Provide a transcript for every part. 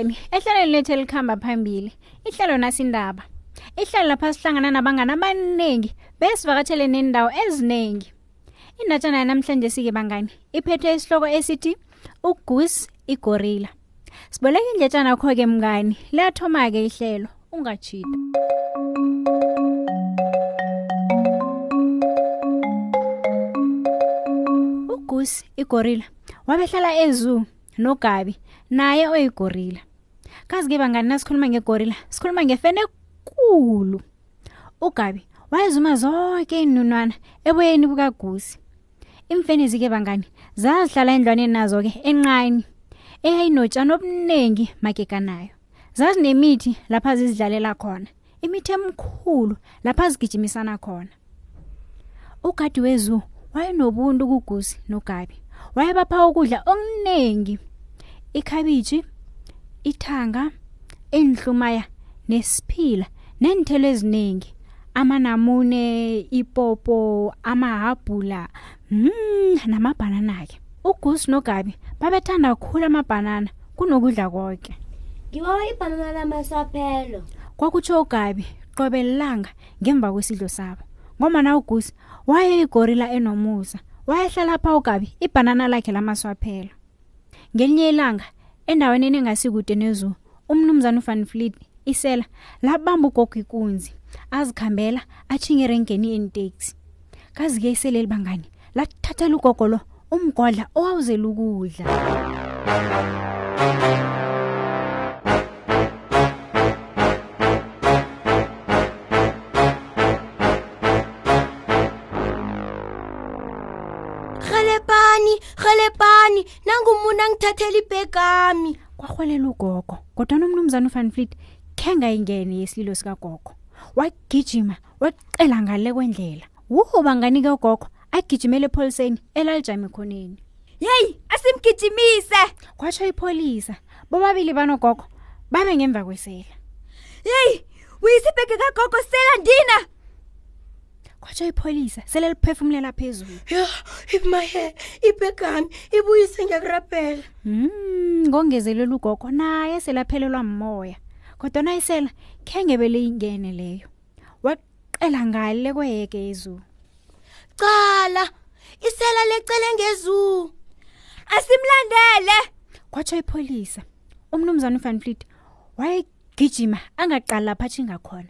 Ngiyanomnyela bangani ehlelweni lethu elikhamba phambili ihlelo nasindaba. Ihlelo lapha sihlangana nabangani abaningi besivakatshele nendawo eziningi indatshana namhlanje sike bangani iphethwe isihloko esithi ugoose igorilla. Siboleka indletshana kho-ke mngani liyathoma-ke ihlelo ungachida ugoose igorilla wabehlala ezoo nogabi naye oyigorilla. Kazi-ke bangani nasikhuluma ngegorilla sikhuluma ngefene ekulu ugabi wayezuma zonke iinunwana eboyeni bukagusi. Imfenezi-ke bangani zazihlala endlwaneni nazo-ke enqani eyayinotshani obuningi mageganayo zazinemithi lapha zizidlalela khona imithi emkhulu lapha zigijimisana khona. Ugadi wezu wayenobuntu kugusi nogabi wayebapha ukudla okuningi ikhabitshi ithanga enhlumaya nesiphila nenthelo eziningi. Amanamune ipopo amahabhula mm, namabhanana-ke ugusi nogabi babethanda kakhulu amabhanana kunokudla konke ngibawa ibhanana lamaswaphelo kwakutsho ugabi qobe lilanga ngemva kwesidlo sabo ngomana ugusi wayeyigorila enomusa wayehlala pha ugabi ibhanana lakhe lamaswaphelo ngelinye ilanga endaweni eningasikude nezoo umnumzana ufan fleet isela labamba ugogo ikunzi azikhambela atshinge erenkeni yeniteksi kazi-ke isele libangani lathathela ugogo lo umgodla owawuzela ukudla. Rhelebhani rhelebhani nangumuntu angithathela ibhegami. Kwarhwelela ugogo kodwana umnumzana ufan fleet khe ngayingene yesililo sikagogo. Wagijima waqela ngale kwendlela. Wuho bangani-ke ugogo agijimele epholiseni elalijame khoneni. Yeyi asimgijimise! Kwatsho ipholisa bobabili banogogo babe ngemva kwesela. Yeyi uyise ibhege kagogo sela ndina? Kwatsho ipholisa sele liphefumulela phezulu ya imaye ibhegami ibuyise ngiyakurabhela Mm, ngongezelela ugogo naye selaphelelwa moya kodwa isela khengebele ingene leyo. Waqela ngale kweheke yezulu. Cala isela lecele ngezuu asimlandele. Kwatsho ipholisa umnumzana uvan fleet wayegijima angaqali lapha atshinga khona.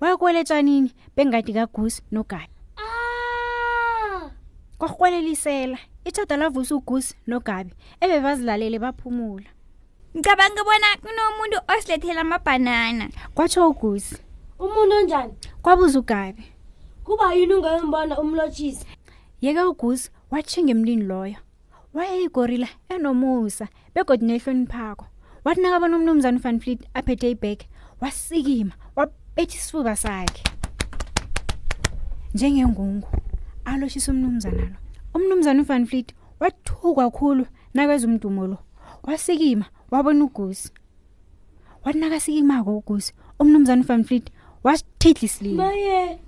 Wequmthangala wayekweletshanini bengadi kagusi nogabi ah! Kwarhwelelisela itshada lavusa ugusi nogabi ebebazilalele baphumula. Ngicabanga bona kunomuntu osilethela amabhanana. Kwatsho ugusi. Umuntu onjani? Kwabuza ugabi. Kuba yini ungayombona umlotshisi yeke ugusi watshinga emlini loyo. Wayeyigorila enomusa begodi nehloniphako. Wathi nakabona umnumzana uvan fleet aphethe ibhege wasikima wabetha isifuba sakhe. Njengengungu aloshisa umnumzana lo. Umnumzana uvan fleet wathuka kakhulu nakweza umdumo lo. Wasikima wabona ugusi. Wathi nakasikimako ugusi umnumzana uvan fleet wasithidla isililo maye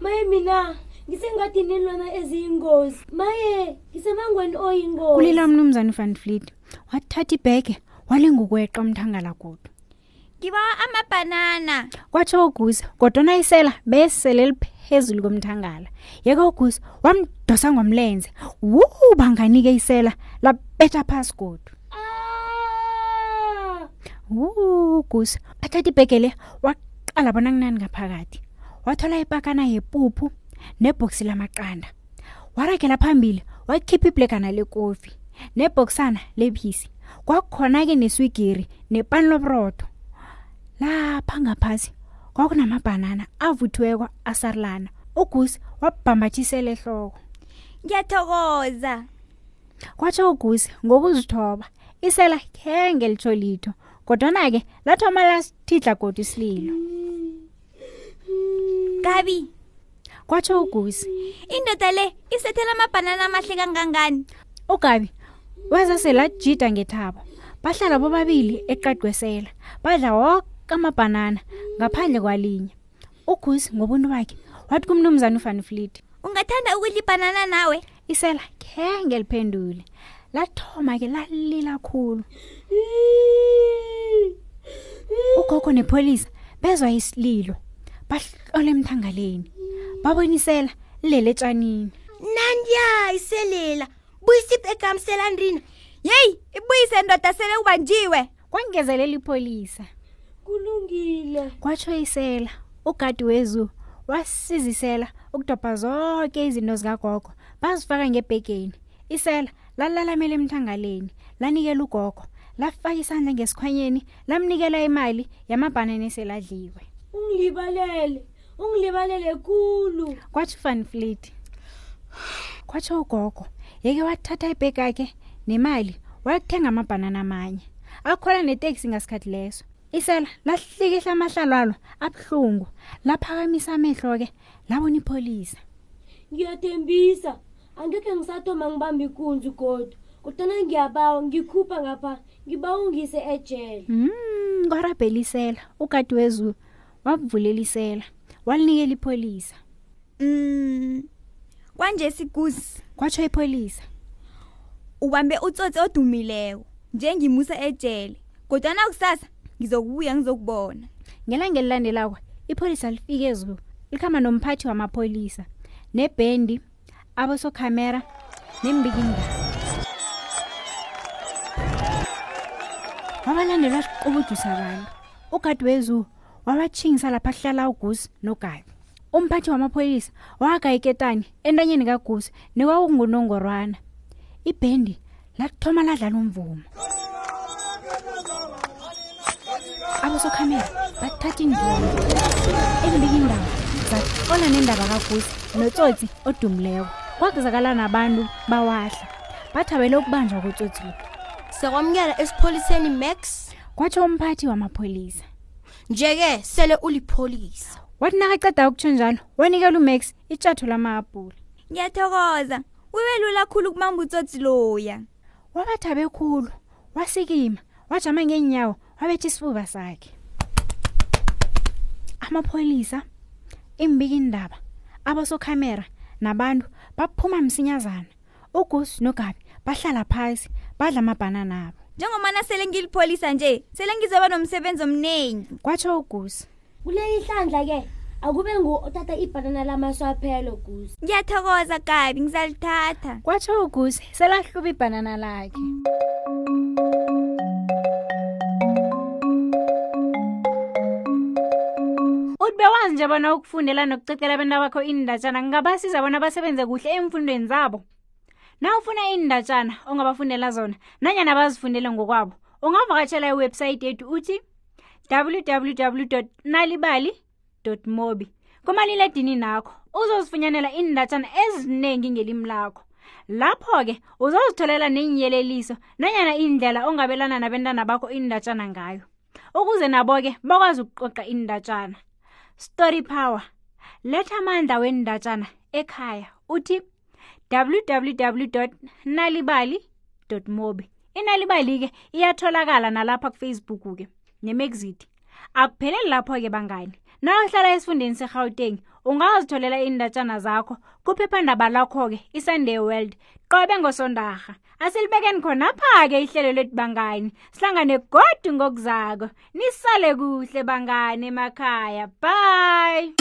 maye mina ngisengadini elwana eziyingozi. Maye ngisemangweni oyingozi. Kulila umnumzana uvan fleet wathatha ibhege walingukweqa umthangala kude ngibawa amabhanana kwatsho ugusi kodwana isela besele liphezulu komthangala. Yeke ugusi wamdosa ngomlenze. Wu banganike isela labetha phasi godu. Ah! wu ugusi athatha ibhege le waqala bona kunani ngaphakathi. Wathola ipakana yepuphu nebhoksi lamaqanda. Waragela phambili wakhipha ibhlegana lekofi nebhoksana lephisi kwakhona-ke neswigiri nepani loburotho lapha ngaphasi kwakunamabhanana avuthiweko asarulana. Ugusi wabhambathisela ehloko. Ngiyathokoza. Kwatsho ugusi ngokuzithoba isela khenge litsho litho kodwana-ke lathoma lasithidla godi isililo. Gabi kwatsho ugusi indoda le isethela amabhanana amahle kangangani? ugabi weza selajida ngethabo bahlala bobabili eqaqwesela badla woke amabhanana ngaphandle kwalinye. Ugusi ngobuntu bakhe wathi kumnumzana ufanifliti ungathanda ukudla ibhanana nawe? Isela khenge liphendule. Lathoma ke lalila khulu. Ugogo nepholisa bezwa isililo bahlola emthangaleni babonisela lele etshanini. Nandiya iselela. Buyisiphi egamselandrina yeyi ibuyise ndoda sele ubanjiwe. Kwangezelela ipholisa. Kulungile. Kwatsho isela ugadi wezu wasizisela ukudobha zonke izinto zikagogo bazifaka ngebhegeni isela lalalamela emthangaleni lanikela ugogo lafaka isandla ngesikhwanyeni lamnikela imali yamabhanana eseladliwe. Ungilibalele ungilibalele kulu kwatsho ufanfleet kwatsho ugogo yeke wathatha ibhegi yakhe nemali wayokuthenga amabhanana amanye. Akhwela neteksi ngasikhathi leso. Isela lahlikihla amahlalo alo. Abuhlungu. Laphakamisa amehlo-ke labona ipholisa. Ngiyathembisa. Angekhe ngisathoma ngibamba ikunzi kodwa kodwana ngiyabawa ngikhupha ngapha ngiba ungise ejele. Mm, kwarabhelisela ukati wezulu wakuvulelisela walinikela ipholisa. Mm kwanje sigusi kwatsho ipholisa. Ubambe utsotsi odumileko njengimusa ejele. Kodwana kusasa ngizokubuya ngizokubona. Ngelanga elilandelako ipholisa lifike ezulu likhamba nomphathi wamapholisa nebhendi abosokhamera nembikindaba wabalandelwa siqubudusa abantu ugadi wezulu wabatshingisa lapha kuhlala ugusi nogabi umphathi wamapholisa waga iketani entanyeni kagusi nekwakungunongorwana ibhendi lakuthoma ladlala umvumo abosokhamera bathatha indima embikindaba zaxola nendaba kagusi notsotsi odumileko. Kwakuzakala nabantu bawahla bathabele ukubanjwa kotsotsi lo. Sekwamukela esipholiseni max? Kwatsho umphathi wamapholisa. Nje-ke sele ulipholisa. Wathi nakaceda ukutsho njalo wanikela umax itshatho lama-apula. Ngiyathokoza. Ube lula khulu kumamba utsotsi loya. Wabathabe khulu wasikima wajama ngeenyawo wabetha isifuba sakhe. Amapholisa imbikindaba abosokhamera nabantu baphuma msinyazana. Ugusi nogabi bahlala phasi badla amabhanana abo. Njengomana sele ngilipholisa nje sele ngizoba nomsebenzi omningi kwatsho ugusi kuleli hlandla-ke akube ngu othatha ibhanana lamaswaphelo gusi ngiyathokoza gabi ngizalithatha. Kwatsho ugusi selahluba ibhanana lakhe uthi bewazi nje bona ukufundela nokucecela abantu bakho iindatshana ngingabasiza bona basebenze kuhle emfundweni zabo. Na ufuna iindatshana ongabafundela zona nanyana bazifundele ngokwabo ungavakatshela iwebhsayithi yethu uthi www nalibali mobi kumaliledini nakho uzozifunyanela iindatshana eziningi ngelimi lakho. Lapho-ke uzozitholela neenyeleliso nanyana indlela ongabelana nabentana bakho iindatshana ngayo ukuze nabo-ke bakwazi ukuqoqa iindatshana story power. Letha amandla wendatshana ekhaya uthi www nalibali mobi inalibali-ke iyatholakala nalapha kufacebook-ke nemexit akupheleli lapho-ke bangani na uhlala esifundeni serhawuteng ungazitholela iindatshana zakho kuphephandaba lakho-ke isunday world. Qobe ngosondarha. Asilibekeni khonapha-ke ihlelo lethu bangani. Sihlangane godu ngokuzako. Nisale kuhle bangani emakhaya. Bye